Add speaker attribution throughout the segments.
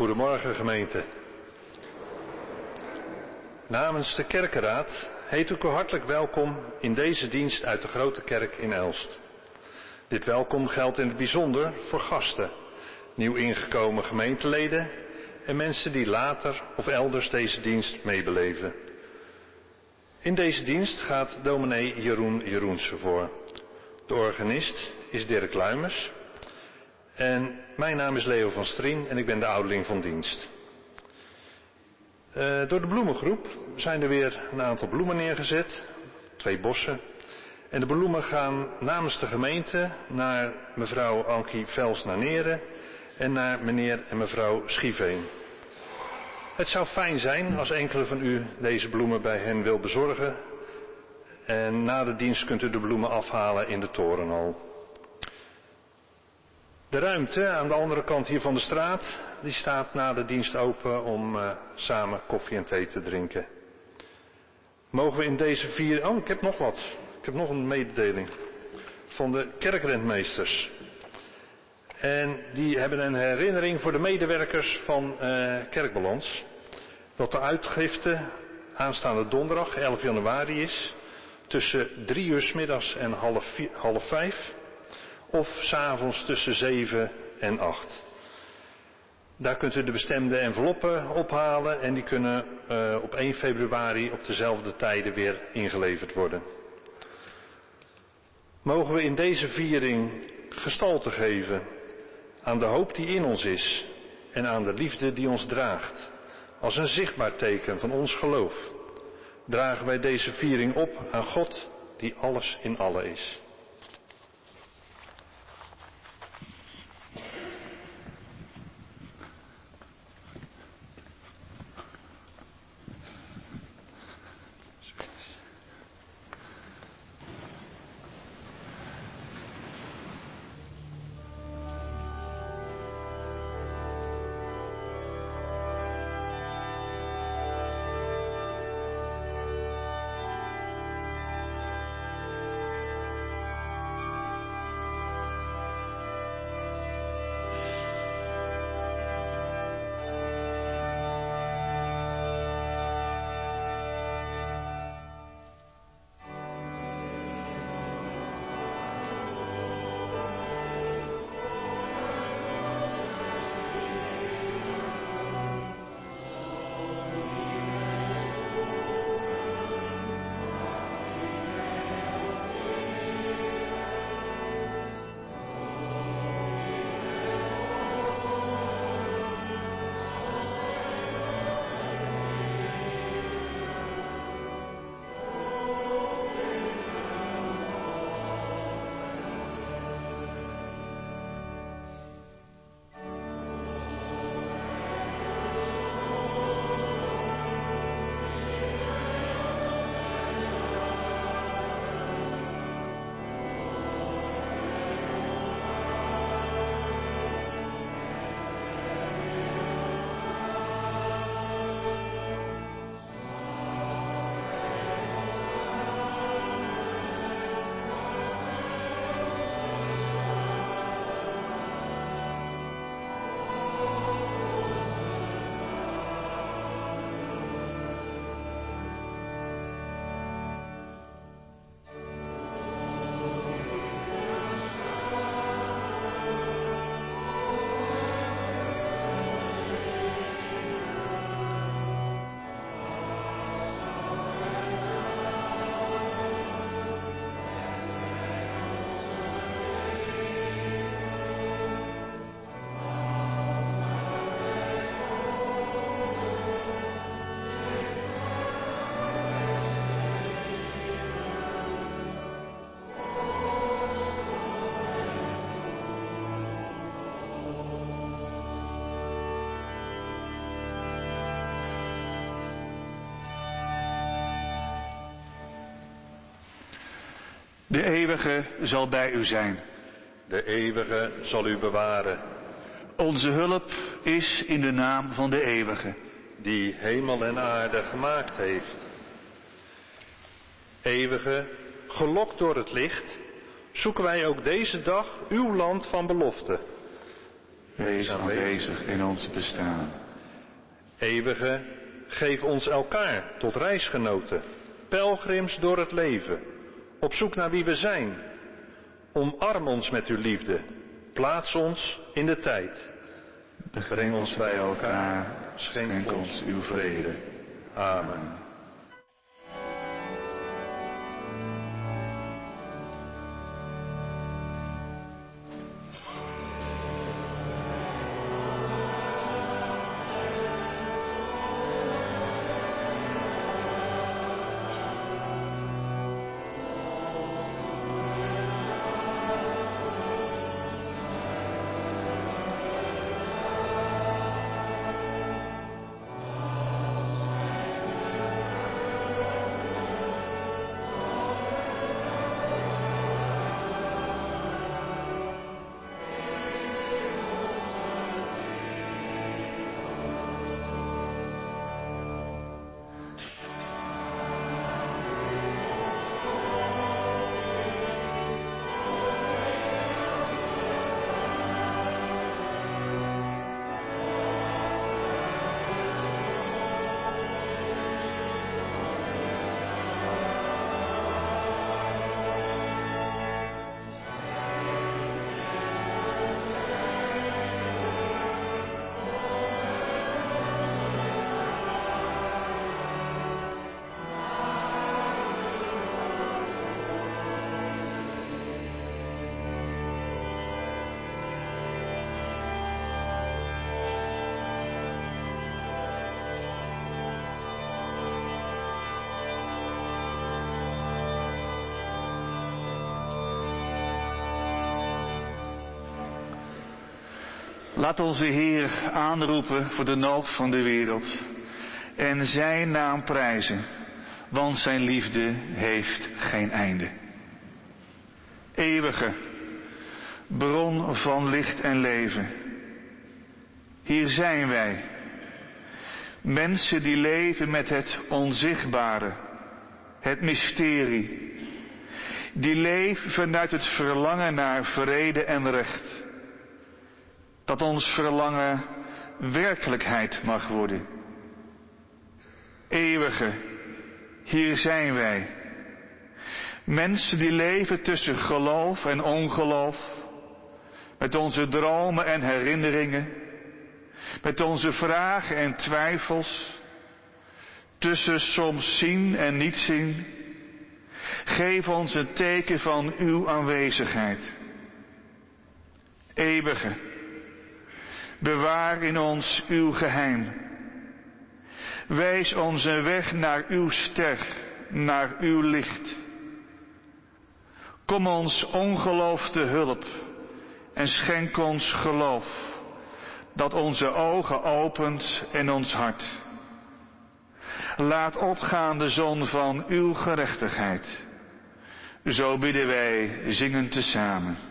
Speaker 1: Goedemorgen gemeente. Namens de kerkenraad heet ik u hartelijk welkom in deze dienst uit de Grote Kerk in Elst. Dit welkom geldt in het bijzonder voor gasten, nieuw ingekomen gemeenteleden en mensen die later of elders deze dienst meebeleven. In deze dienst gaat dominee Jeroen Jeroense voor. De organist is Dirk Luimers. En mijn naam is Leo van Strien en ik ben de ouderling van dienst. Uh, door de bloemengroep zijn er weer een aantal bloemen neergezet, twee bossen. En de bloemen gaan namens de gemeente naar mevrouw Ankie Vels naar Neren en naar meneer en mevrouw Schieveen. Het zou fijn zijn als enkele van u deze bloemen bij hen wil bezorgen. En na de dienst kunt u de bloemen afhalen in de torenhal. De ruimte aan de andere kant hier van de straat, die staat na de dienst open om uh, samen koffie en thee te drinken. Mogen we in deze vier... Oh, ik heb nog wat. Ik heb nog een mededeling. Van de kerkrentmeesters. En die hebben een herinnering voor de medewerkers van uh, Kerkbalans. Dat de uitgifte aanstaande donderdag, 11 januari is. Tussen drie uur s middags en half, vier, half vijf of s'avonds tussen 7 en 8. Daar kunt u de bestemde enveloppen ophalen en die kunnen uh, op 1 februari op dezelfde tijden weer ingeleverd worden. Mogen we in deze viering gestalte geven aan de hoop die in ons is en aan de liefde die ons draagt. Als een zichtbaar teken van ons geloof dragen wij deze viering op aan God die alles in alle is.
Speaker 2: De eeuwige zal bij u zijn.
Speaker 1: De eeuwige zal u bewaren.
Speaker 2: Onze hulp is in de naam van de eeuwige.
Speaker 1: Die hemel en aarde gemaakt heeft. Eeuwige, gelokt door het licht, zoeken wij ook deze dag uw land van belofte.
Speaker 2: Wees aanwezig in ons bestaan.
Speaker 1: Eeuwige, geef ons elkaar tot reisgenoten, pelgrims door het leven, op zoek naar wie we zijn. Omarm ons met uw liefde, plaats ons in de tijd.
Speaker 2: Breng ons bij elkaar, schenk ons uw vrede.
Speaker 1: Amen.
Speaker 2: Laat onze Heer aanroepen voor de nood van de wereld en Zijn naam prijzen, want Zijn liefde heeft geen einde. Eeuwige, bron van licht en leven. Hier zijn wij, mensen die leven met het onzichtbare, het mysterie, die leven vanuit het verlangen naar vrede en recht dat ons verlangen werkelijkheid mag worden. Eeuwige, hier zijn wij. Mensen die leven tussen geloof en ongeloof, met onze dromen en herinneringen, met onze vragen en twijfels, tussen soms zien en niet zien. Geef ons een teken van uw aanwezigheid. Eeuwige, Bewaar in ons uw geheim. Wijs ons een weg naar uw ster, naar uw licht. Kom ons ongeloof te hulp en schenk ons geloof, dat onze ogen opent en ons hart. Laat opgaan de zon van uw gerechtigheid. Zo bidden wij zingend tezamen.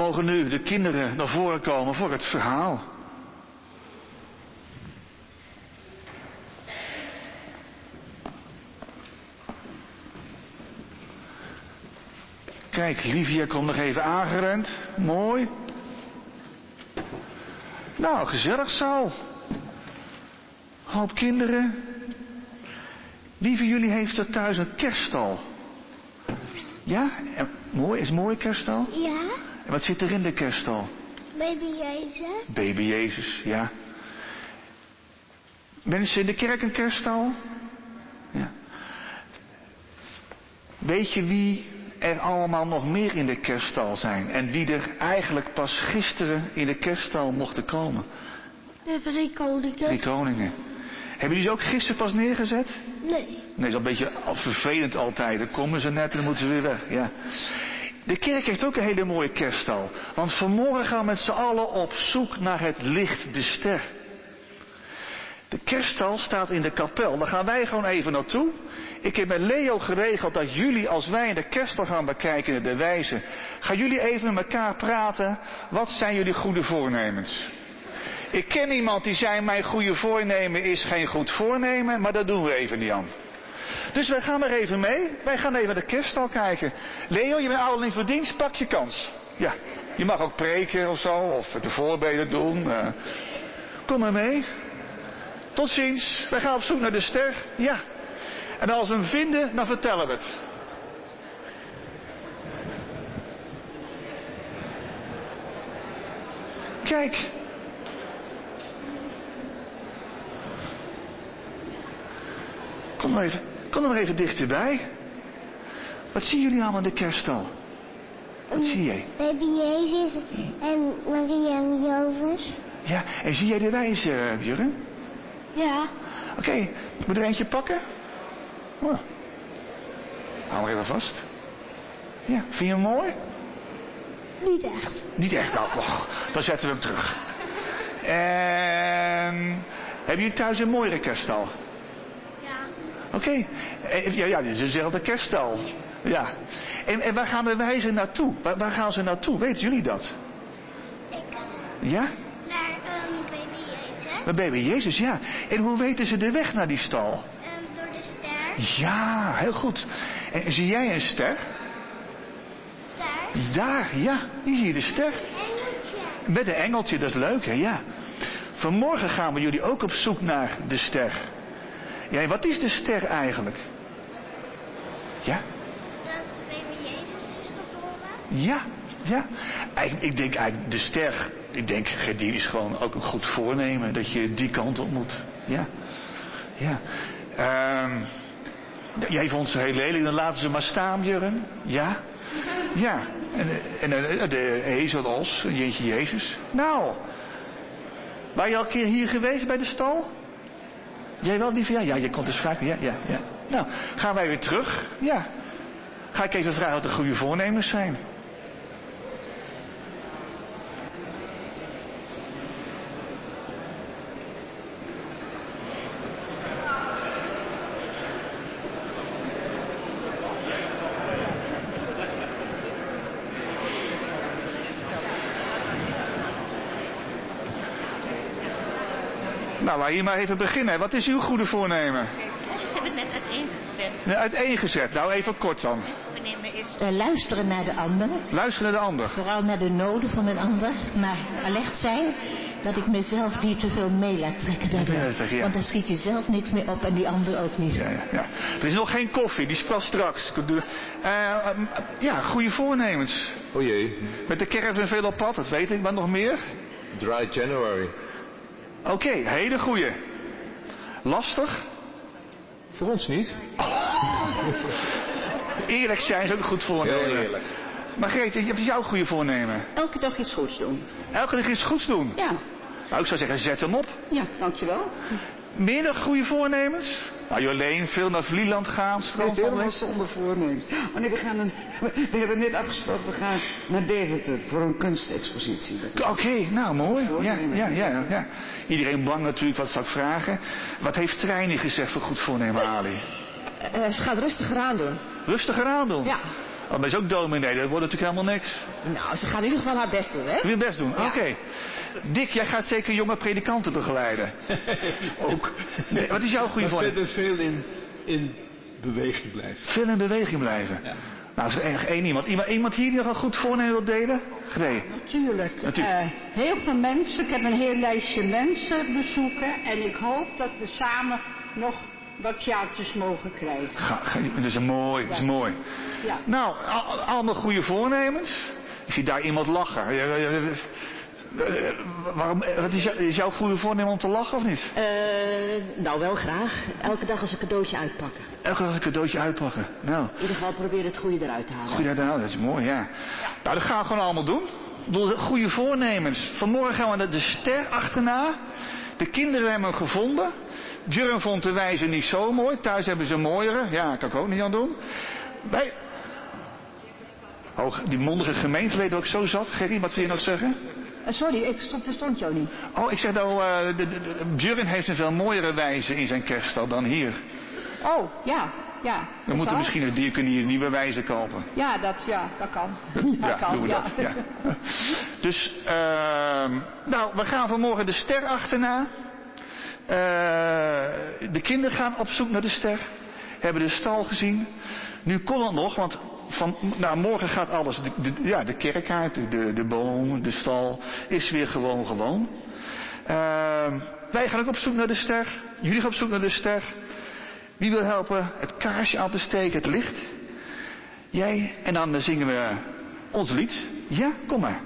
Speaker 2: Mogen nu de kinderen naar voren komen voor het verhaal. Kijk, Livia komt nog even aangerend. Mooi. Nou, gezellig zo. Hoop kinderen. Wie van jullie heeft er thuis een kerststal? Ja? Mooi, is een mooie kerststal?
Speaker 3: Ja,
Speaker 2: En wat zit er in de kerststal?
Speaker 3: baby Jezus.
Speaker 2: Baby Jezus, ja. Mensen in de kerk een kerststal? Ja. Weet je wie er allemaal nog meer in de kerststal zijn? En wie er eigenlijk pas gisteren in de kerststal mochten komen?
Speaker 3: De drie koningen.
Speaker 2: Drie koningen. Hebben jullie ze ook gisteren pas neergezet?
Speaker 3: Nee.
Speaker 2: Nee, dat is een beetje vervelend altijd. Dan komen ze net en dan moeten ze weer weg. Ja. De kerk heeft ook een hele mooie kerststal. Want vanmorgen gaan we met z'n allen op zoek naar het licht, de ster. De kerststal staat in de kapel. Daar gaan wij gewoon even naartoe. Ik heb met Leo geregeld dat jullie, als wij de kerststal gaan bekijken de wijze, gaan jullie even met elkaar praten. Wat zijn jullie goede voornemens? Ik ken iemand die zei, mijn goede voornemen is geen goed voornemen, maar dat doen we even niet aan. Dus wij gaan er even mee. Wij gaan even de kerststal kijken. Leo, je bent ouderling voor dienst, pak je kans. Ja, je mag ook preken of zo, of de voorbeden doen. eh. kom maar mee. Tot ziens. Wij gaan op zoek naar de ster. Ja. En als we hem vinden, dan vertellen we het. Kijk. Kom maar even, kom maar even dichterbij. Wat zien jullie allemaal in de kerststal? Wat zie jij?
Speaker 3: Baby Jezus en Maria en Jozef.
Speaker 2: Ja, en zie jij de wijze, uh, Jurgen?
Speaker 3: Ja.
Speaker 2: Oké, moet er eentje pakken? Oh. Hou maar even vast. Ja, vind je hem mooi?
Speaker 3: Niet echt.
Speaker 2: Niet echt, nou, dan zetten we hem terug. En hebben jullie thuis een mooiere kerststal? Oké, Eh, ja, ja, dit is dezelfde kerststal. Ja. En, en waar gaan de wijzen naartoe? Waar, waar gaan ze naartoe? Weten jullie dat?
Speaker 3: Ik
Speaker 2: Ja?
Speaker 3: naar um, baby Jezus.
Speaker 2: Met baby Jezus, ja. En hoe weten ze de weg naar die stal?
Speaker 3: Um, door de ster.
Speaker 2: Ja, heel goed. En zie jij een ster?
Speaker 3: Daar.
Speaker 2: Daar, ja. Hier zie je de ster.
Speaker 3: Engeltje.
Speaker 2: Met een engeltje, dat is leuk, hè? Ja. Vanmorgen gaan we jullie ook op zoek naar de ster. Ja, wat is de ster eigenlijk? Ja?
Speaker 3: Dat baby Jezus is geboren.
Speaker 2: Ja, ja. Ik, ik denk eigenlijk, de ster, ik denk, die is gewoon ook een goed voornemen dat je die kant op moet. Ja, ja. Ehm, jij vond ze heel lelijk, dan laten ze maar staan, Jurgen. Ja, ja. En, en, en de ezelos, Jeetje Jezus. Nou, waren je al een keer hier geweest bij de stal? Jij wel, lieve? Ja, ja, je komt dus vaak. Ja, ja, ja. Nou, gaan wij weer terug? Ja. Ga ik even vragen wat de goede voornemens zijn. Nou, laat hier maar even beginnen. Wat is uw goede voornemen?
Speaker 4: Ik heb het net uiteengezet.
Speaker 2: Nou, Uiteengezet. Nou, even kort dan.
Speaker 4: Voornemen is
Speaker 5: Eh, luisteren naar de ander.
Speaker 2: Luister naar de ander.
Speaker 5: Vooral naar de noden van een ander. Maar alert zijn dat ik mezelf niet te veel mee laat trekken daardoor.
Speaker 2: Ja, zeg, ja.
Speaker 5: Want dan schiet je zelf niks meer op en die ander ook niet.
Speaker 2: Ja, ja, ja. Er is nog geen koffie, die is pas straks. Eh, ja, goede voornemens.
Speaker 6: O jee,
Speaker 2: Met de caravan veel op pad, dat weet ik, maar nog meer?
Speaker 6: dry January.
Speaker 2: Oké, hele goeie. Lastig?
Speaker 6: Voor ons niet.
Speaker 2: Eerlijk zijn is ook een goed voornemen.
Speaker 6: Heel eerlijk.
Speaker 2: Margreet, wat is jouw goede voornemen?
Speaker 7: Elke dag iets goeds doen.
Speaker 2: Elke dag iets goeds doen.
Speaker 7: Ja,
Speaker 2: Nou, ik zou zeggen, zet hem op.
Speaker 7: ja, dankjewel.
Speaker 2: Meer nog goede voornemens? Nou, Jolene, veel naar Vlieland gaan, strand
Speaker 8: helemaal zonder voornemens. Oh nee, we, gaan een, we hebben net afgesproken, we gaan naar Deventer voor een kunstexpositie.
Speaker 2: Oké, nou mooi. Ja, ja, ja, ja. Iedereen bang natuurlijk, wat zou ik vragen? Wat heeft Treini gezegd voor goed voornemen, Ali?
Speaker 7: Eh, ze gaat rustiger aan doen.
Speaker 2: Rustiger aan doen.
Speaker 7: Ja.
Speaker 2: Oh, maar is ook dominee, dat wordt natuurlijk helemaal niks.
Speaker 7: Nou, ze gaat in ieder geval haar best doen, hè?
Speaker 2: Wil je best doen? Oké. Dick, jij gaat zeker jonge predikanten begeleiden.
Speaker 6: Ook.
Speaker 2: Nee, wat is jouw goede
Speaker 6: Maar verder veel in, in beweging blijven.
Speaker 2: Veel in beweging blijven.
Speaker 6: Ja.
Speaker 2: Nou, is er erg één iemand. iemand. Iemand hier die nog een goed voornemen wil delen? Nee.
Speaker 9: Natuurlijk.
Speaker 2: Natuurlijk.
Speaker 9: Eh, heel veel mensen. Ik heb een heel lijstje mensen bezoeken. En ik hoop dat we samen nog wat jaartjes mogen krijgen.
Speaker 2: Ga, ga, dat is een mooi, dat is mooi.
Speaker 9: Ja.
Speaker 2: Nou, al- allemaal goede voornemens. Ik zie daar iemand lachen. Eh, Waarom, eh, wat is, jou- is jouw goede voornemen om te lachen of niet?
Speaker 7: Eh, nou, wel graag. Elke dag als een cadeautje uitpakken.
Speaker 2: Elke dag een cadeautje uitpakken. Nou,
Speaker 7: In ieder geval proberen het goede eruit te halen.
Speaker 2: goeie dat, nou, dat is mooi, ja. Nou, dat gaan we gewoon allemaal doen. Goede voornemens. Vanmorgen gaan we naar de ster achterna. De kinderen hebben hem gevonden. Jurgen vond de wijze niet zo mooi. Thuis hebben ze een mooiere. Ja, kan ik ook niet aan doen. Wij... Oh, die mondige gemeenteleden ook zo zat. Gerrie, wat wil je nog zeggen?
Speaker 9: Eh, sorry, ik stond, verstond jou niet.
Speaker 2: Oh, ik zeg nou, de, de, de- Björn heeft een veel mooiere wijze in zijn kerststal dan hier.
Speaker 9: Oh, ja, ja.
Speaker 2: We
Speaker 9: dat
Speaker 2: moeten
Speaker 9: is
Speaker 2: misschien een diaconie een nieuwe wijze kopen.
Speaker 9: Ja, dat, ja, dat kan.
Speaker 2: Ja,
Speaker 9: kan,
Speaker 2: doen we
Speaker 9: ja.
Speaker 2: dat. Ja. Dus, ehm, nou, we gaan vanmorgen de ster achterna. Eh, de kinderen gaan op zoek naar de ster. Hebben de stal gezien. Nu kon het nog, want van, nou, morgen gaat alles. Ja, de kerk uit, de, de, boom, de stal is weer gewoon gewoon. Ehm, wij gaan ook op zoek naar de ster. Jullie gaan op zoek naar de ster. Wie wil helpen het kaarsje aan te steken, het licht? Jij en dan eh, zingen we ons lied. Ja, kom maar.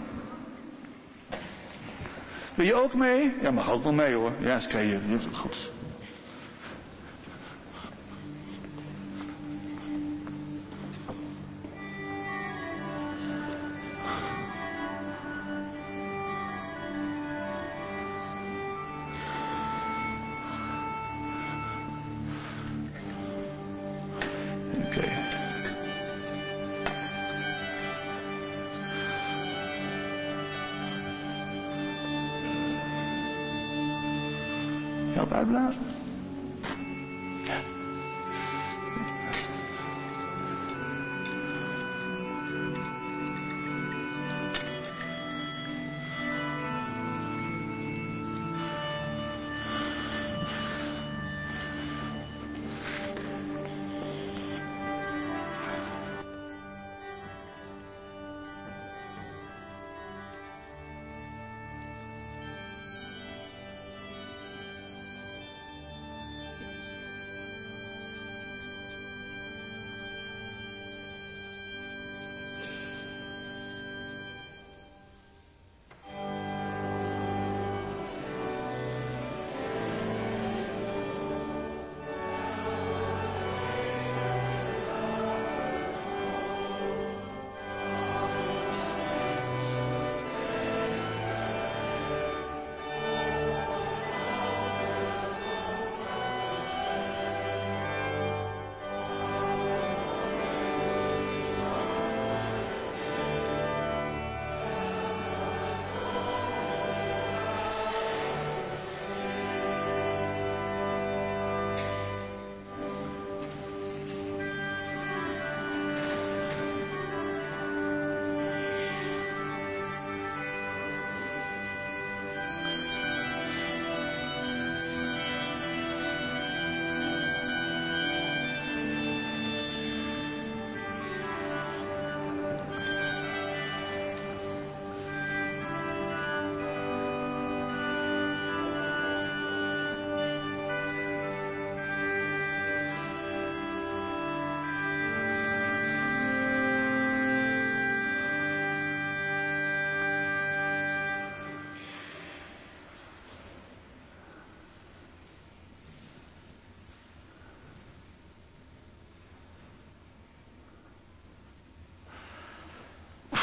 Speaker 2: Wil je ook mee? Ja, mag ook wel mee hoor. Ja, is je. Goed.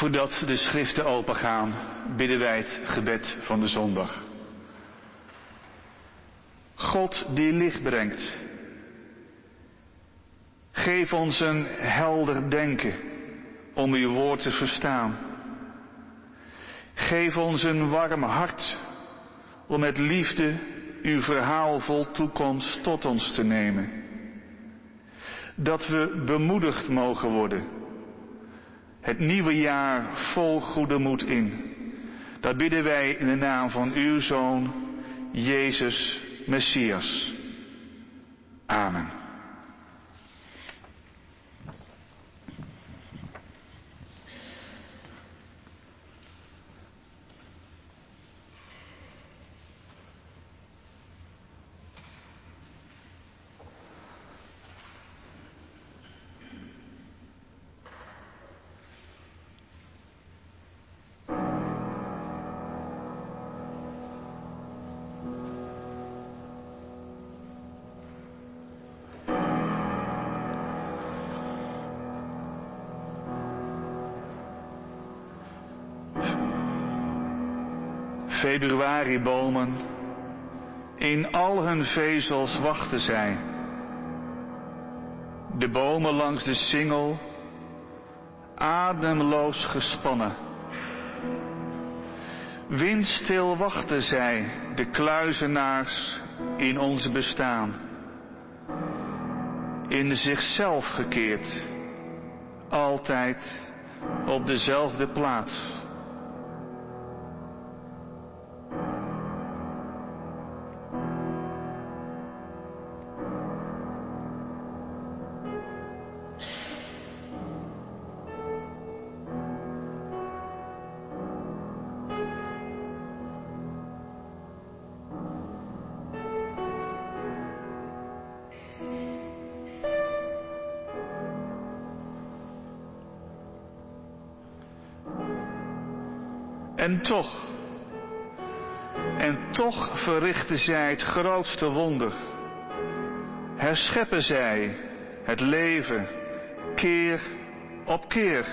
Speaker 2: Voordat de schriften opengaan, bidden wij het gebed van de zondag. God die licht brengt. Geef ons een helder denken om uw woord te verstaan. Geef ons een warm hart om met liefde uw verhaal vol toekomst tot ons te nemen. Dat we bemoedigd mogen worden het nieuwe jaar vol goede moed in. Dat bidden wij in de naam van uw Zoon, Jezus Messias. Amen. Februaribomen, in al hun vezels wachten zij. De bomen langs de singel, ademloos gespannen. Windstil wachten zij, de kluizenaars in ons bestaan. In zichzelf gekeerd, altijd op dezelfde plaats. En toch, en toch verrichten zij het grootste wonder. Herscheppen zij het leven keer op keer.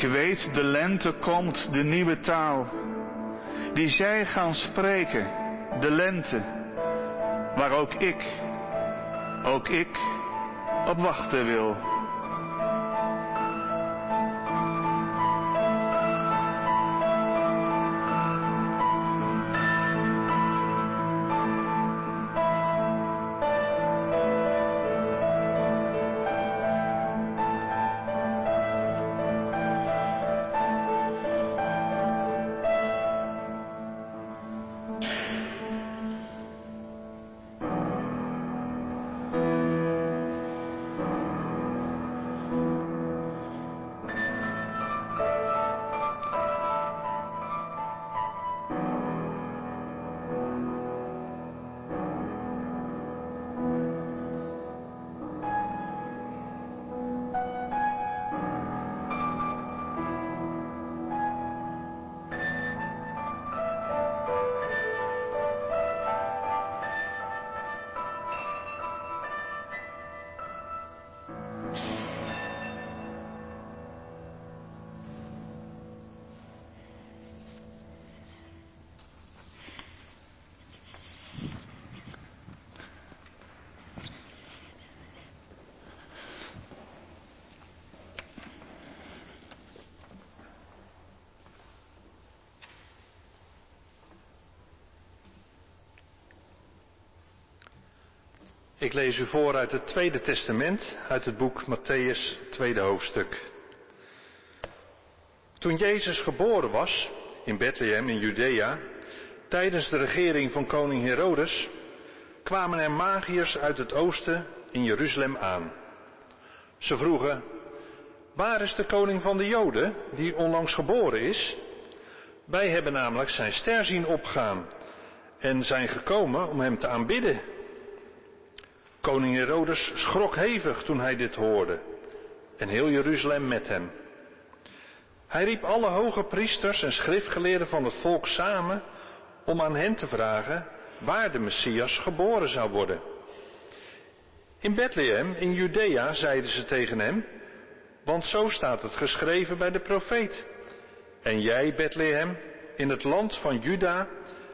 Speaker 2: Ik weet, de lente komt, de nieuwe taal, die zij gaan spreken, de lente, waar ook ik, ook ik op wachten wil.
Speaker 1: Ik lees u voor uit het Tweede Testament, uit het boek Matthäus, tweede hoofdstuk. Toen Jezus geboren was, in Bethlehem in Judea, tijdens de regering van koning Herodes, kwamen er magiërs uit het oosten in Jeruzalem aan. Ze vroegen, waar is de koning van de Joden, die onlangs geboren is? Wij hebben namelijk zijn ster zien opgaan en zijn gekomen om hem te aanbidden. Koning Herodes schrok hevig toen hij dit hoorde en heel Jeruzalem met hem. Hij riep alle hoge priesters en schriftgeleerden van het volk samen om aan hen te vragen waar de Messias geboren zou worden. In Bethlehem, in Judea, zeiden ze tegen hem, want zo staat het geschreven bij de profeet. En jij, Bethlehem, in het land van Juda,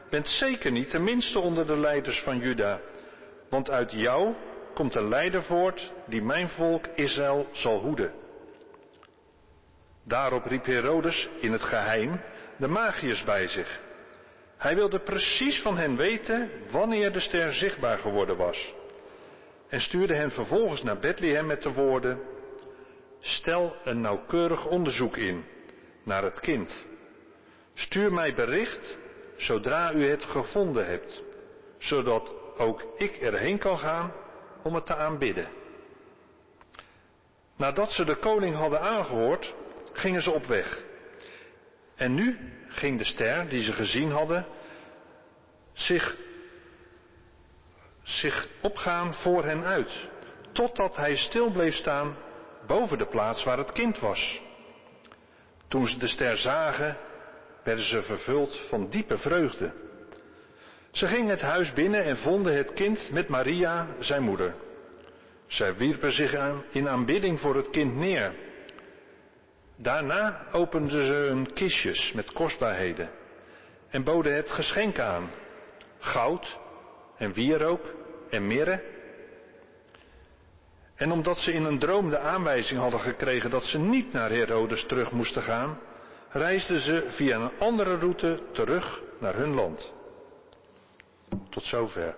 Speaker 1: bent zeker niet de minste onder de leiders van Juda, want uit jou komt een leider voort die mijn volk Israël zal hoeden. Daarop riep Herodes in het geheim de magiërs bij zich. Hij wilde precies van hen weten wanneer de ster zichtbaar geworden was. En stuurde hen vervolgens naar Bethlehem met de woorden: Stel een nauwkeurig onderzoek in naar het kind. Stuur mij bericht zodra u het gevonden hebt, zodat ook ik erheen kan gaan om het te aanbidden. Nadat ze de koning hadden aangehoord, gingen ze op weg. En nu ging de ster die ze gezien hadden zich, zich opgaan voor hen uit, totdat hij stil bleef staan boven de plaats waar het kind was. Toen ze de ster zagen, werden ze vervuld van diepe vreugde. Ze gingen het huis binnen en vonden het kind met Maria, zijn moeder. Zij wierpen zich in aanbidding voor het kind neer. Daarna openden ze hun kistjes met kostbaarheden en boden het geschenk aan. Goud en wierook en mirre. En omdat ze in een droom de aanwijzing hadden gekregen dat ze niet naar Herodes terug moesten gaan, reisden ze via een andere route terug naar hun land. Tot zover.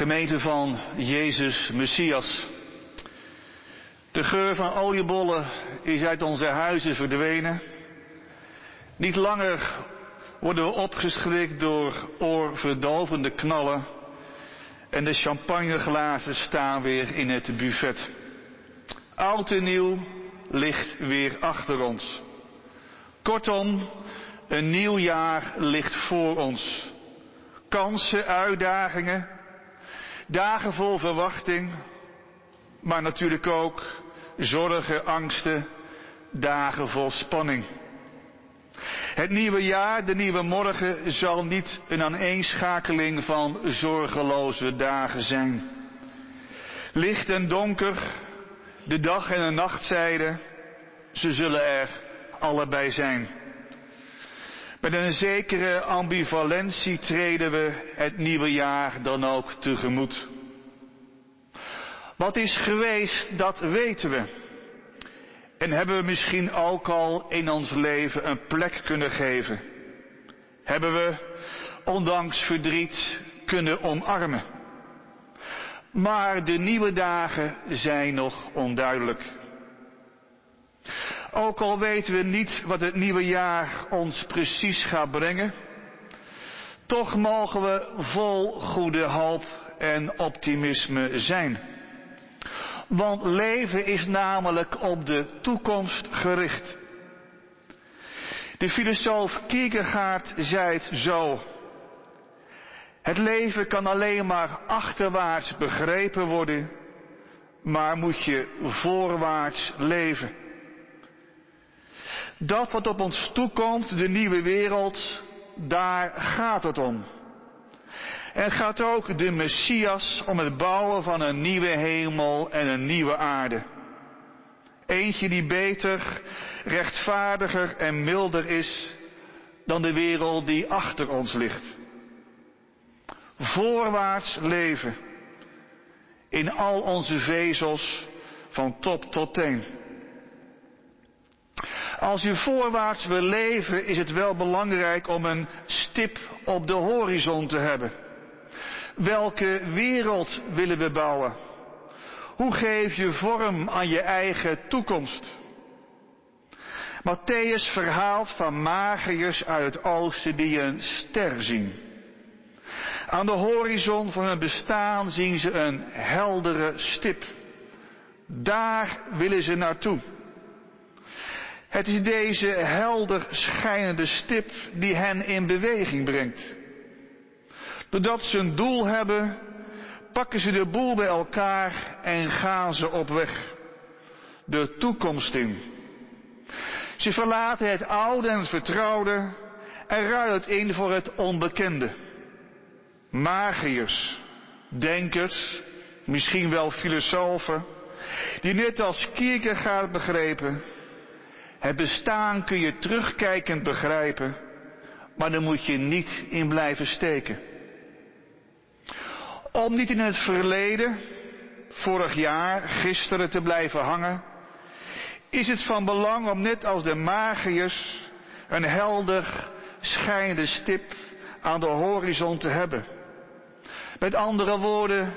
Speaker 2: Gemeente van Jezus Messias. De geur van oliebollen is uit onze huizen verdwenen. Niet langer worden we opgeschrikt door oorverdovende knallen. En de champagneglazen staan weer in het buffet. Oud en nieuw ligt weer achter ons. Kortom, een nieuw jaar ligt voor ons. Kansen, uitdagingen, dagen vol verwachting, maar natuurlijk ook zorgen, angsten, dagen vol spanning. Het nieuwe jaar, de nieuwe morgen, zal niet een aaneenschakeling van zorgeloze dagen zijn. Licht en donker, de dag en de nachtzijde, ze zullen er allebei zijn. Met een zekere ambivalentie treden we het nieuwe jaar dan ook tegemoet. Wat is geweest, dat weten we. En hebben we misschien ook al in ons leven een plek kunnen geven. Hebben we, ondanks verdriet, kunnen omarmen. Maar de nieuwe dagen zijn nog onduidelijk. Ook al weten we niet wat het nieuwe jaar ons precies gaat brengen, toch mogen we vol goede hoop en optimisme zijn. Want leven is namelijk op de toekomst gericht. De filosoof Kierkegaard zei het zo. Het leven kan alleen maar achterwaarts begrepen worden, maar moet je voorwaarts leven. Dat wat op ons toekomt, de nieuwe wereld, daar gaat het om. En gaat ook de Messias om het bouwen van een nieuwe hemel en een nieuwe aarde. Eentje die beter, rechtvaardiger en milder is dan de wereld die achter ons ligt. Voorwaarts leven in al onze vezels van top tot teen. Als u voorwaarts wil leven, is het wel belangrijk om een stip op de horizon te hebben. Welke wereld willen we bouwen? Hoe geef je vorm aan je eigen toekomst? Matthäus verhaalt van magiërs uit het oosten die een ster zien. Aan de horizon van hun bestaan zien ze een heldere stip. Daar willen ze naartoe. Het is deze helder schijnende stip die hen in beweging brengt. Doordat ze een doel hebben, pakken ze de boel bij elkaar en gaan ze op weg. De toekomst in. Ze verlaten het oude en het vertrouwde en ruilen het in voor het onbekende. Magiërs, denkers, misschien wel filosofen, die net als Kierkegaard begrepen, het bestaan kun je terugkijkend begrijpen, maar daar moet je niet in blijven steken. Om niet in het verleden, vorig jaar, gisteren te blijven hangen, is het van belang om net als de magiërs een helder schijnende stip aan de horizon te hebben. Met andere woorden,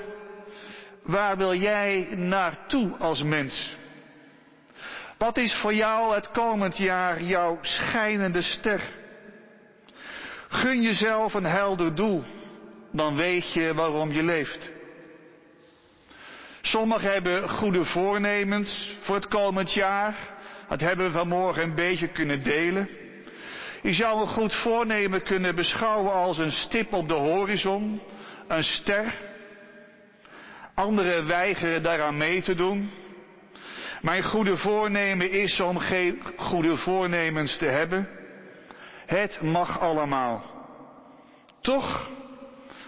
Speaker 2: waar wil jij naartoe als mens? Wat is voor jou het komend jaar jouw schijnende ster? Gun jezelf een helder doel, dan weet je waarom je leeft. Sommigen hebben goede voornemens voor het komend jaar. Dat hebben we vanmorgen een beetje kunnen delen. Je zou een goed voornemen kunnen beschouwen als een stip op de horizon, een ster. Anderen weigeren daaraan mee te doen. Mijn goede voornemen is om geen goede voornemens te hebben. Het mag allemaal. Toch,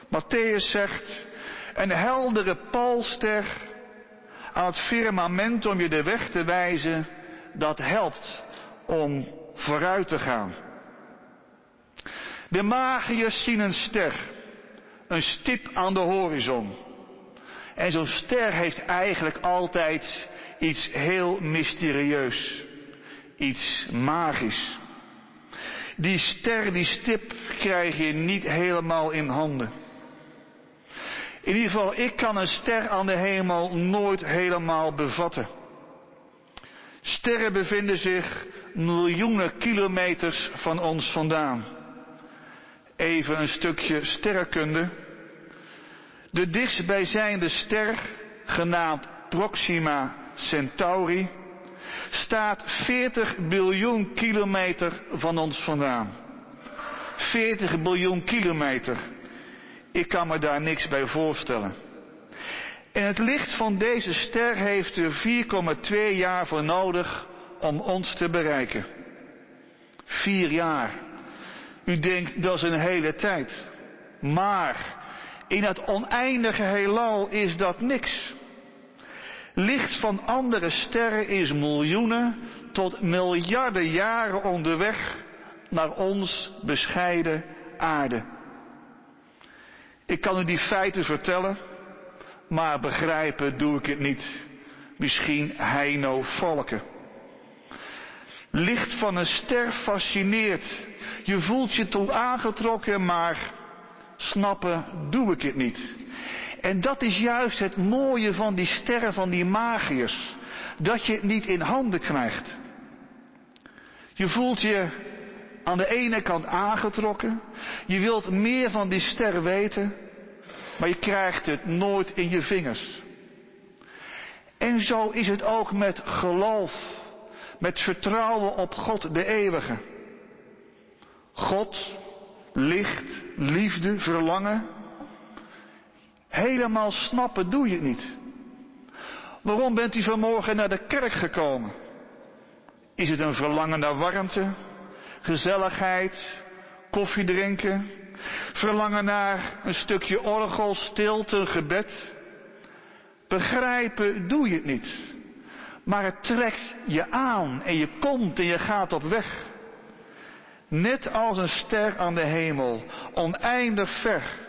Speaker 2: Matthäus zegt, een heldere palster aan het firmament om je de weg te wijzen, dat helpt om vooruit te gaan. De magiërs zien een ster, een stip aan de horizon. En zo'n ster heeft eigenlijk altijd iets heel mysterieus, iets magisch. Die ster, die stip krijg je niet helemaal in handen. In ieder geval, ik kan een ster aan de hemel nooit helemaal bevatten. Sterren bevinden zich miljoenen kilometers van ons vandaan. Even een stukje sterrenkunde. De dichtstbijzijnde ster, genaamd Proxima Centauri, staat 40 biljoen kilometer van ons vandaan. 40 biljoen kilometer. Ik kan me daar niks bij voorstellen. En het licht van deze ster heeft er 4,2 jaar voor nodig om ons te bereiken. Vier jaar. U denkt dat is een hele tijd. Maar in het oneindige heelal is dat niks. Licht van andere sterren is miljoenen tot miljarden jaren onderweg naar ons bescheiden aarde. Ik kan u die feiten vertellen, maar begrijpen doe ik het niet. Misschien Heino Valken. Licht van een ster fascineert. Je voelt je toe aangetrokken, maar snappen doe ik het niet. En dat is juist het mooie van die sterren van die magiërs. Dat je het niet in handen krijgt. Je voelt je aan de ene kant aangetrokken. Je wilt meer van die ster weten. Maar je krijgt het nooit in je vingers. En zo is het ook met geloof. Met vertrouwen op God de eeuwige. God, licht, liefde, verlangen. Helemaal snappen doe je het niet. Waarom bent u vanmorgen naar de kerk gekomen? Is het een verlangen naar warmte, gezelligheid, koffie drinken, verlangen naar een stukje orgel, stilte, gebed? Begrijpen doe je het niet. Maar het trekt je aan en je komt en je gaat op weg. Net als een ster aan de hemel, oneindig ver.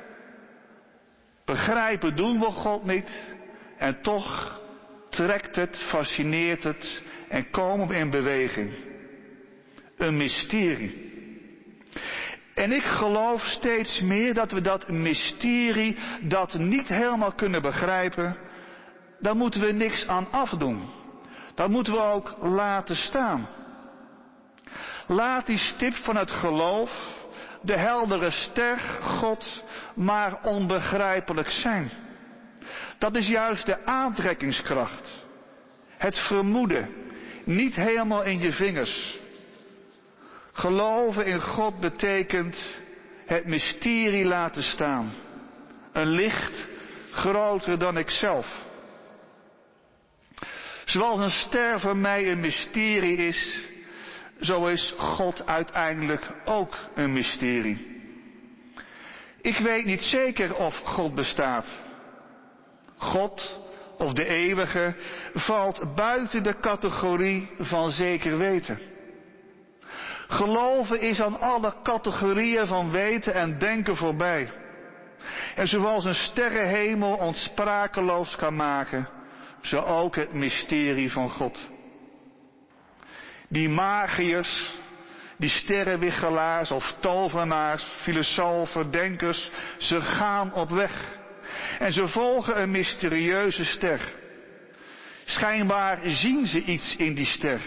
Speaker 2: Begrijpen doen we God niet en toch trekt het, fascineert het en komen we in beweging. Een mysterie. En ik geloof steeds meer dat we dat mysterie, dat niet helemaal kunnen begrijpen, daar moeten we niks aan afdoen. Dat moeten we ook laten staan. Laat die stip van het geloof, de heldere ster, God, maar onbegrijpelijk zijn. Dat is juist de aantrekkingskracht. Het vermoeden, niet helemaal in je vingers. Geloven in God betekent het mysterie laten staan. Een licht groter dan ikzelf. Zoals een ster voor mij een mysterie is, zo is God uiteindelijk ook een mysterie. Ik weet niet zeker of God bestaat. God of de eeuwige valt buiten de categorie van zeker weten. Geloven is aan alle categorieën van weten en denken voorbij. En zoals een sterrenhemel ons sprakeloos kan maken, zo ook het mysterie van God. Die magiërs, die sterrenwichelaars of tovenaars, filosofen, denkers, ze gaan op weg. En ze volgen een mysterieuze ster. Schijnbaar zien ze iets in die ster.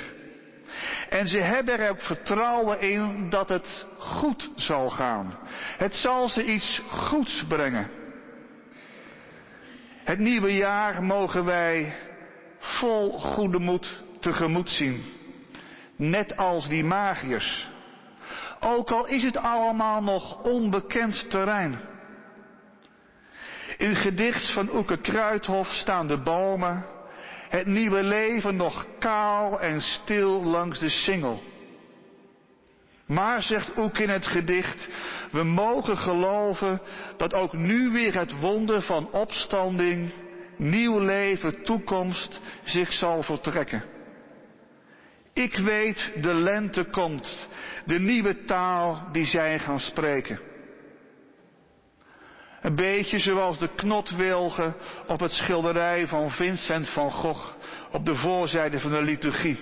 Speaker 2: En ze hebben er vertrouwen in dat het goed zal gaan. Het zal ze iets goeds brengen. Het nieuwe jaar mogen wij vol goede moed tegemoet zien. Net als die magiërs. Ook al is het allemaal nog onbekend terrein. In het gedicht van Oeke Kruithof staan de bomen, het nieuwe leven nog kaal en stil langs de singel. Maar, zegt Oeke in het gedicht, we mogen geloven dat ook nu weer het wonder van opstanding, nieuw leven, toekomst zich zal vertrekken. Ik weet, de lente komt, de nieuwe taal die zij gaan spreken. Een beetje zoals de knotwilgen op het schilderij van Vincent van Gogh op de voorzijde van de liturgie.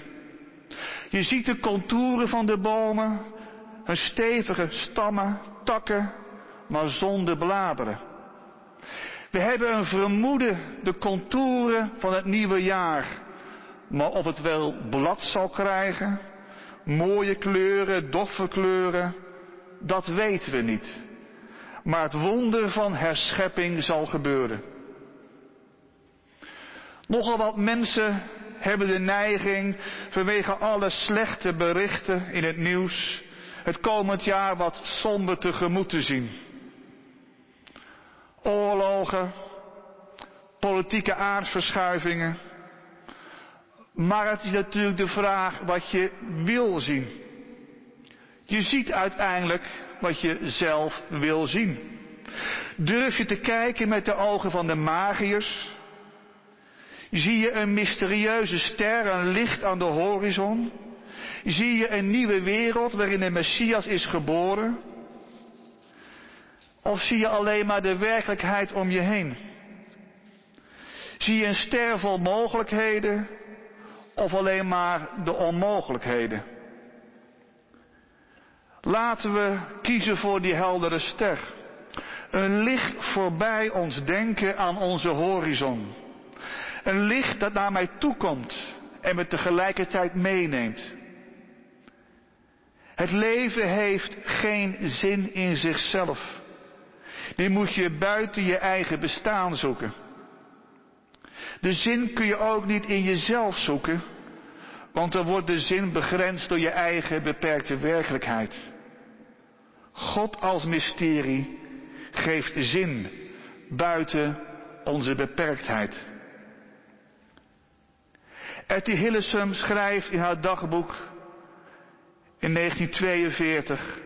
Speaker 2: Je ziet de contouren van de bomen, hun stevige stammen, takken, maar zonder bladeren. We hebben een vermoeden, de contouren van het nieuwe jaar. Maar of het wel blad zal krijgen, mooie kleuren, doffe kleuren, dat weten we niet. Maar het wonder van herschepping zal gebeuren. Nogal wat mensen hebben de neiging vanwege alle slechte berichten in het nieuws het komend jaar wat somber tegemoet te zien. Oorlogen, politieke aardverschuivingen. Maar het is natuurlijk de vraag wat je wil zien. Je ziet uiteindelijk wat je zelf wil zien. Durf je te kijken met de ogen van de magiërs? Zie je een mysterieuze ster, een licht aan de horizon? Zie je een nieuwe wereld waarin de Messias is geboren? Of zie je alleen maar de werkelijkheid om je heen? Zie je een ster vol mogelijkheden of alleen maar de onmogelijkheden? Laten we kiezen voor die heldere ster. Een licht voorbij ons denken aan onze horizon. Een licht dat naar mij toekomt en me tegelijkertijd meeneemt. Het leven heeft geen zin in zichzelf. Die moet je buiten je eigen bestaan zoeken. De zin kun je ook niet in jezelf zoeken, want dan wordt de zin begrensd door je eigen beperkte werkelijkheid. God als mysterie geeft zin buiten onze beperktheid. Etty Hillesum schrijft in haar dagboek in 1942.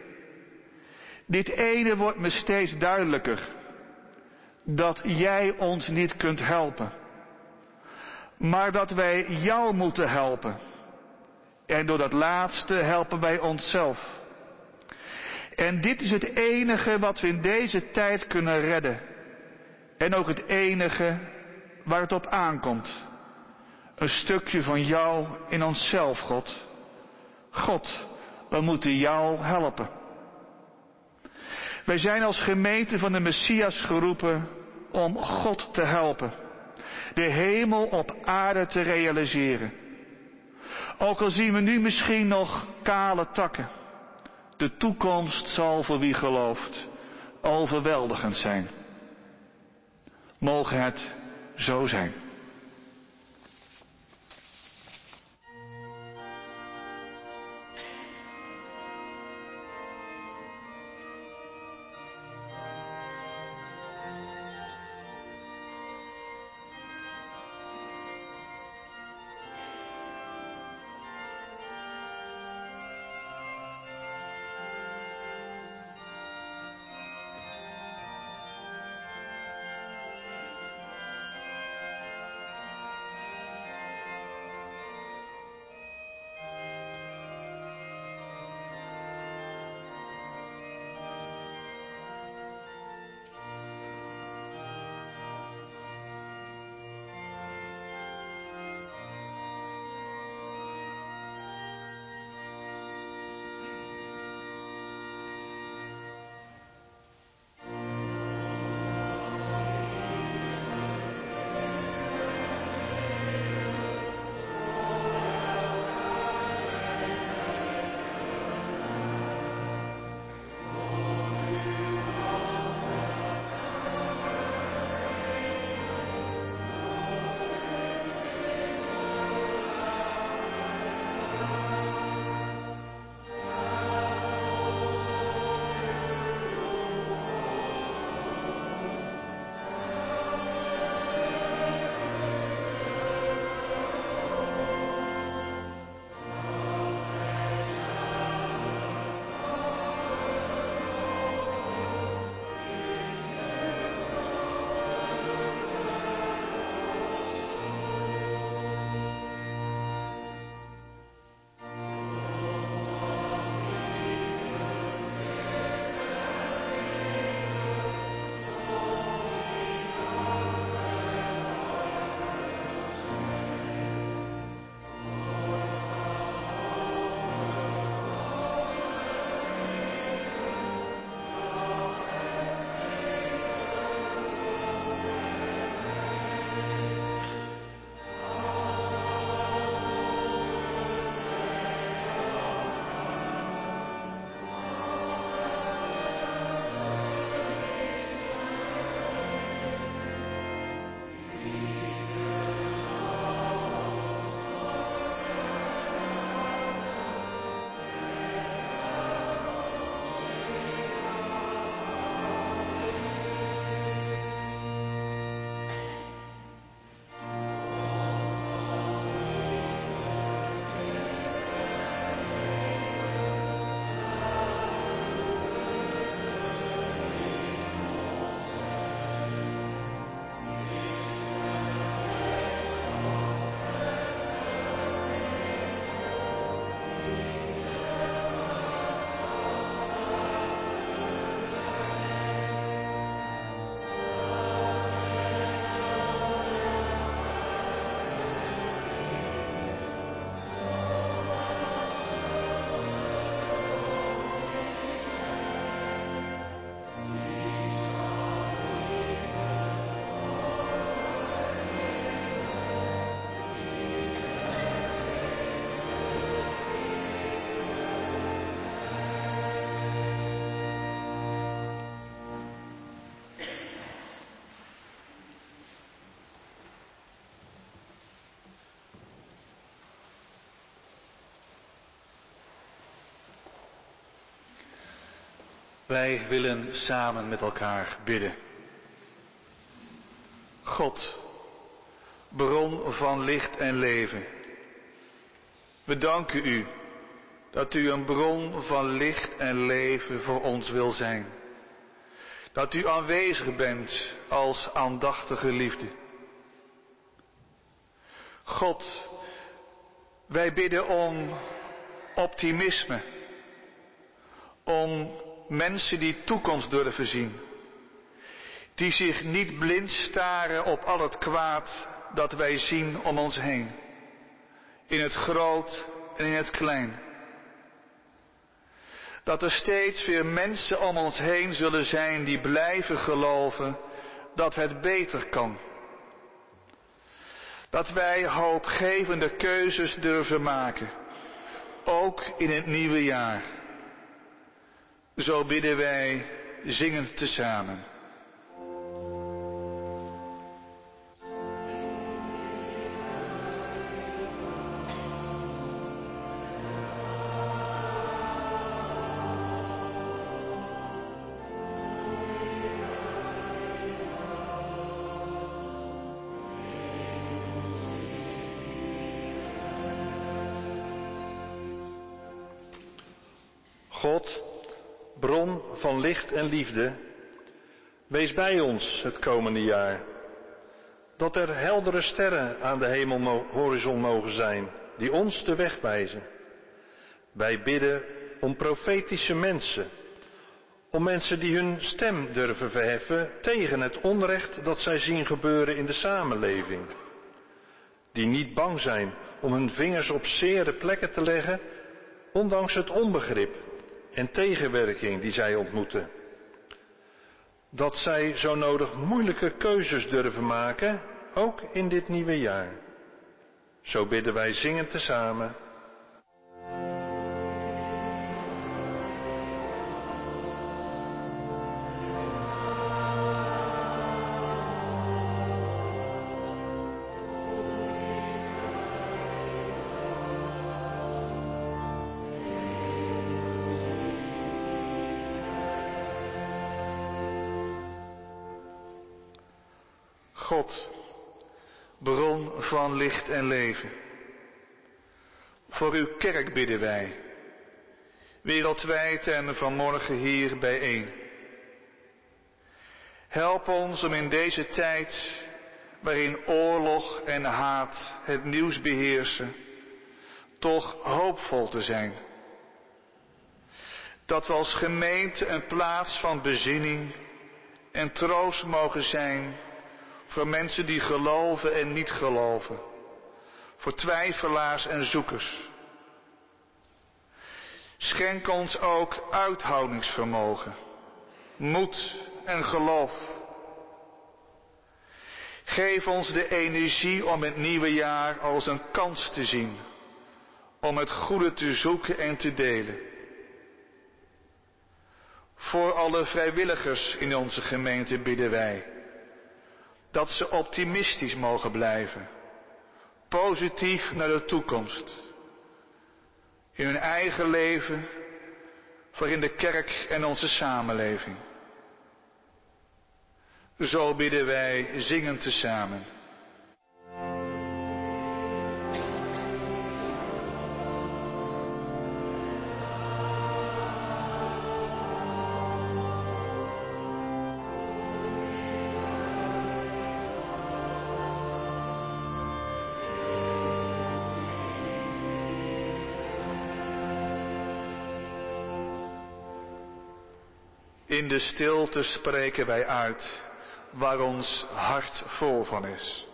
Speaker 2: Dit ene wordt me steeds duidelijker. Dat jij ons niet kunt helpen. Maar dat wij jou moeten helpen. En door dat laatste helpen wij onszelf. En dit is het enige wat we in deze tijd kunnen redden. En ook het enige waar het op aankomt. Een stukje van jou in onszelf, God. God, we moeten jou helpen. Wij zijn als gemeente van de Messias geroepen om God te helpen. De hemel op aarde te realiseren. Ook al zien we nu misschien nog kale takken. De toekomst zal voor wie gelooft overweldigend zijn. Mogen het zo zijn. Wij willen samen met elkaar bidden. God, bron van licht en leven. We danken u dat u een bron van licht en leven voor ons wil zijn. Dat u aanwezig bent als aandachtige liefde. God, wij bidden om optimisme, om mensen die toekomst durven zien, die zich niet blind staren op al het kwaad dat wij zien om ons heen, in het groot en in het klein. Dat er steeds weer mensen om ons heen zullen zijn die blijven geloven dat het beter kan. Dat wij hoopgevende keuzes durven maken, ook in het nieuwe jaar. Zo bidden wij zingend tezamen.
Speaker 1: Licht en liefde, wees bij ons het komende jaar. Dat er heldere sterren aan de hemelhorizon mogen zijn, die ons de weg wijzen. Wij bidden om profetische mensen, om mensen die hun stem durven verheffen tegen het onrecht dat zij zien gebeuren in de samenleving. Die niet bang zijn om hun vingers op zere plekken te leggen, ondanks het onbegrip en tegenwerking die zij ontmoeten. Dat zij zo nodig moeilijke keuzes durven maken, ook in dit nieuwe jaar. Zo bidden wij zingend tezamen.
Speaker 2: God, bron van licht en leven. Voor uw kerk bidden wij, wereldwijd en vanmorgen hier bijeen. Help ons om in deze tijd, waarin oorlog en haat het nieuws beheersen, toch hoopvol te zijn. Dat we als gemeente een plaats van bezinning en troost mogen zijn voor mensen die geloven en niet geloven. Voor twijfelaars en zoekers. Schenk ons ook uithoudingsvermogen, moed en geloof. Geef ons de energie om het nieuwe jaar als een kans te zien, om het goede te zoeken en te delen. Voor alle vrijwilligers in onze gemeente bidden wij dat ze optimistisch mogen blijven, positief naar de toekomst, in hun eigen leven, voor in de kerk en onze samenleving. Zo bidden wij zingend tezamen. De stilte spreken wij uit waar ons hart vol van is.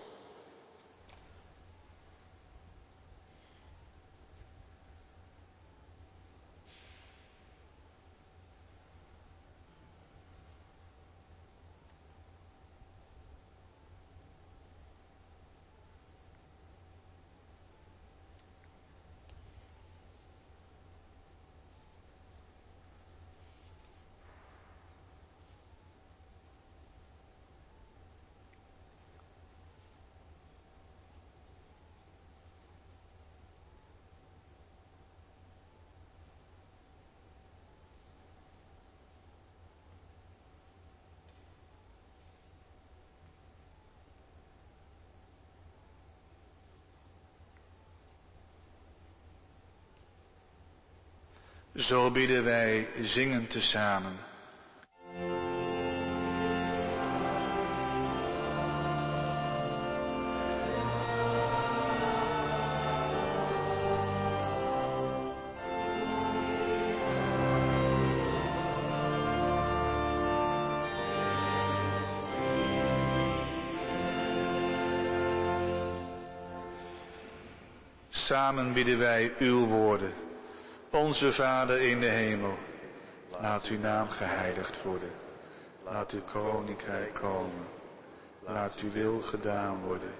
Speaker 2: Zo bidden wij zingend tezamen. Samen bidden wij uw woorden. Onze Vader in de hemel, laat uw naam geheiligd worden. Laat uw koninkrijk komen. Laat uw wil gedaan worden,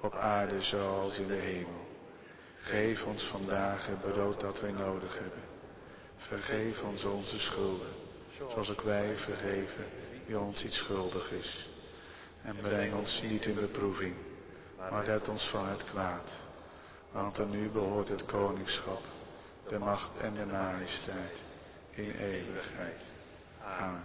Speaker 2: op aarde zoals in de hemel. Geef ons vandaag het brood dat wij nodig hebben. Vergeef ons onze schulden, zoals ook wij vergeven wie ons iets schuldig is. En breng ons niet in beproeving, maar red ons van het kwaad. Want aan u behoort het koningschap, de macht en de majesteit in eeuwigheid. Amen.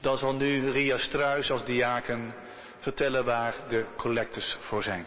Speaker 2: Dan zal nu Ria Struis als diaken vertellen waar de collectes voor zijn.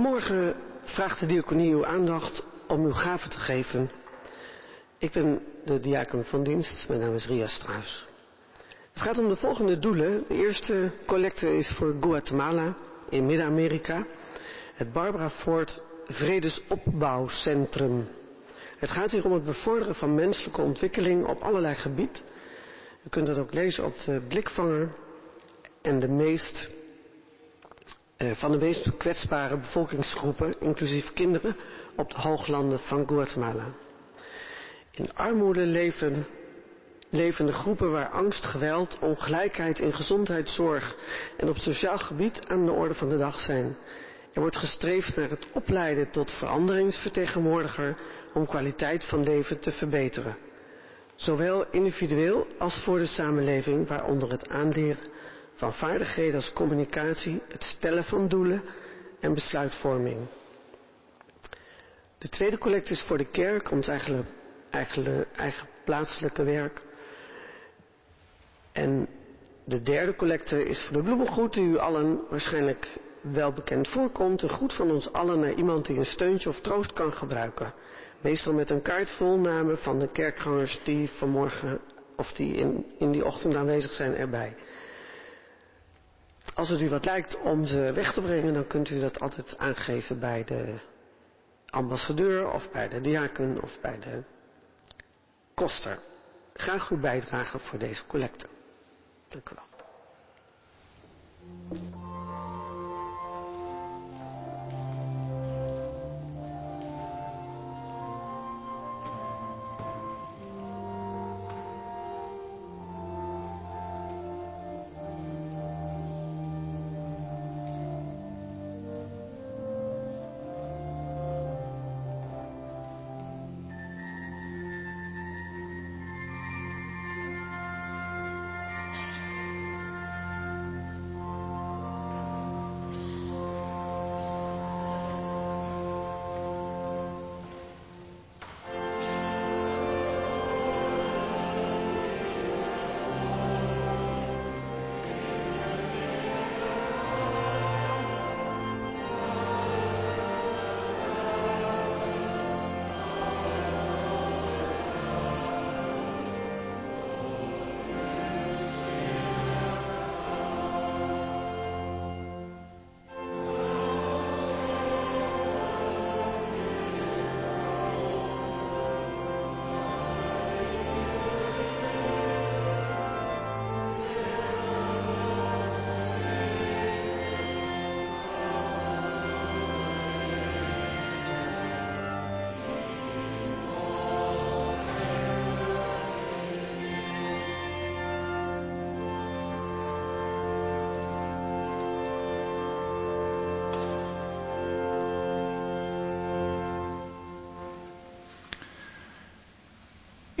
Speaker 10: Vanmorgen vraagt de diaconie uw aandacht om uw gaven te geven. Ik ben de diaken van dienst, mijn naam is Ria Struis. Het gaat om de volgende doelen. De eerste collecte is voor Guatemala in Midden-Amerika. Het Barbara Ford Vredesopbouwcentrum. Het gaat hier om het bevorderen van menselijke ontwikkeling op allerlei gebied. U kunt dat ook lezen op de blikvanger en de meest van de meest kwetsbare bevolkingsgroepen, inclusief kinderen, op de hooglanden van Guatemala. In armoede leven groepen waar angst, geweld, ongelijkheid in gezondheidszorg en op sociaal gebied aan de orde van de dag zijn. Er wordt gestreefd naar het opleiden tot veranderingsvertegenwoordiger om kwaliteit van leven te verbeteren. Zowel individueel als voor de samenleving, waaronder het aanleren van vaardigheden als communicatie, het stellen van doelen en besluitvorming. De tweede collecte is voor de kerk, ons eigen, eigen, eigen plaatselijke werk. En de derde collecte is voor de bloemengoed, die u allen waarschijnlijk wel bekend voorkomt. Een goed van ons allen naar iemand die een steuntje of troost kan gebruiken. Meestal met een kaart vol namen van de kerkgangers die vanmorgen of die in, in die ochtend aanwezig zijn erbij. Als het u wat lijkt om ze weg te brengen, dan kunt u dat altijd aangeven bij de ambassadeur of bij de diaken of bij de koster. Graag uw bijdrage voor deze collecte. Dank u wel.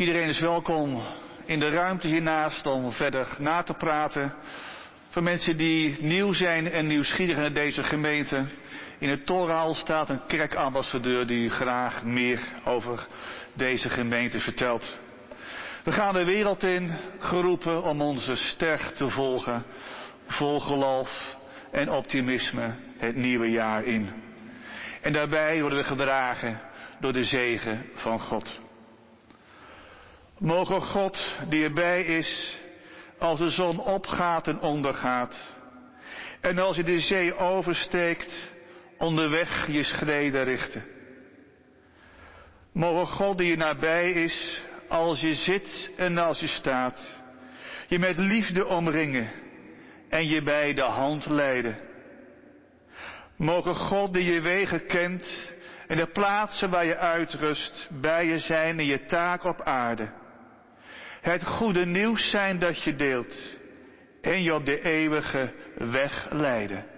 Speaker 2: Iedereen is welkom in de ruimte hiernaast om verder na te praten Voor mensen die nieuw zijn en nieuwsgierig naar deze gemeente. In het Toraal staat een kerkambassadeur die graag meer over deze gemeente vertelt. We gaan de wereld in, geroepen om onze ster te volgen, vol geloof en optimisme het nieuwe jaar in. En daarbij worden we gedragen door de zegen van God. Mogen God die erbij is, als de zon opgaat en ondergaat, en als je de zee oversteekt, onderweg je schreden richten. Mogen God die je nabij is, als je zit en als je staat, je met liefde omringen en je bij de hand leiden. Mogen God die je wegen kent en de plaatsen waar je uitrust bij je zijn in je taak op aarde. Het goede nieuws zijn dat je deelt en je op de eeuwige weg leiden.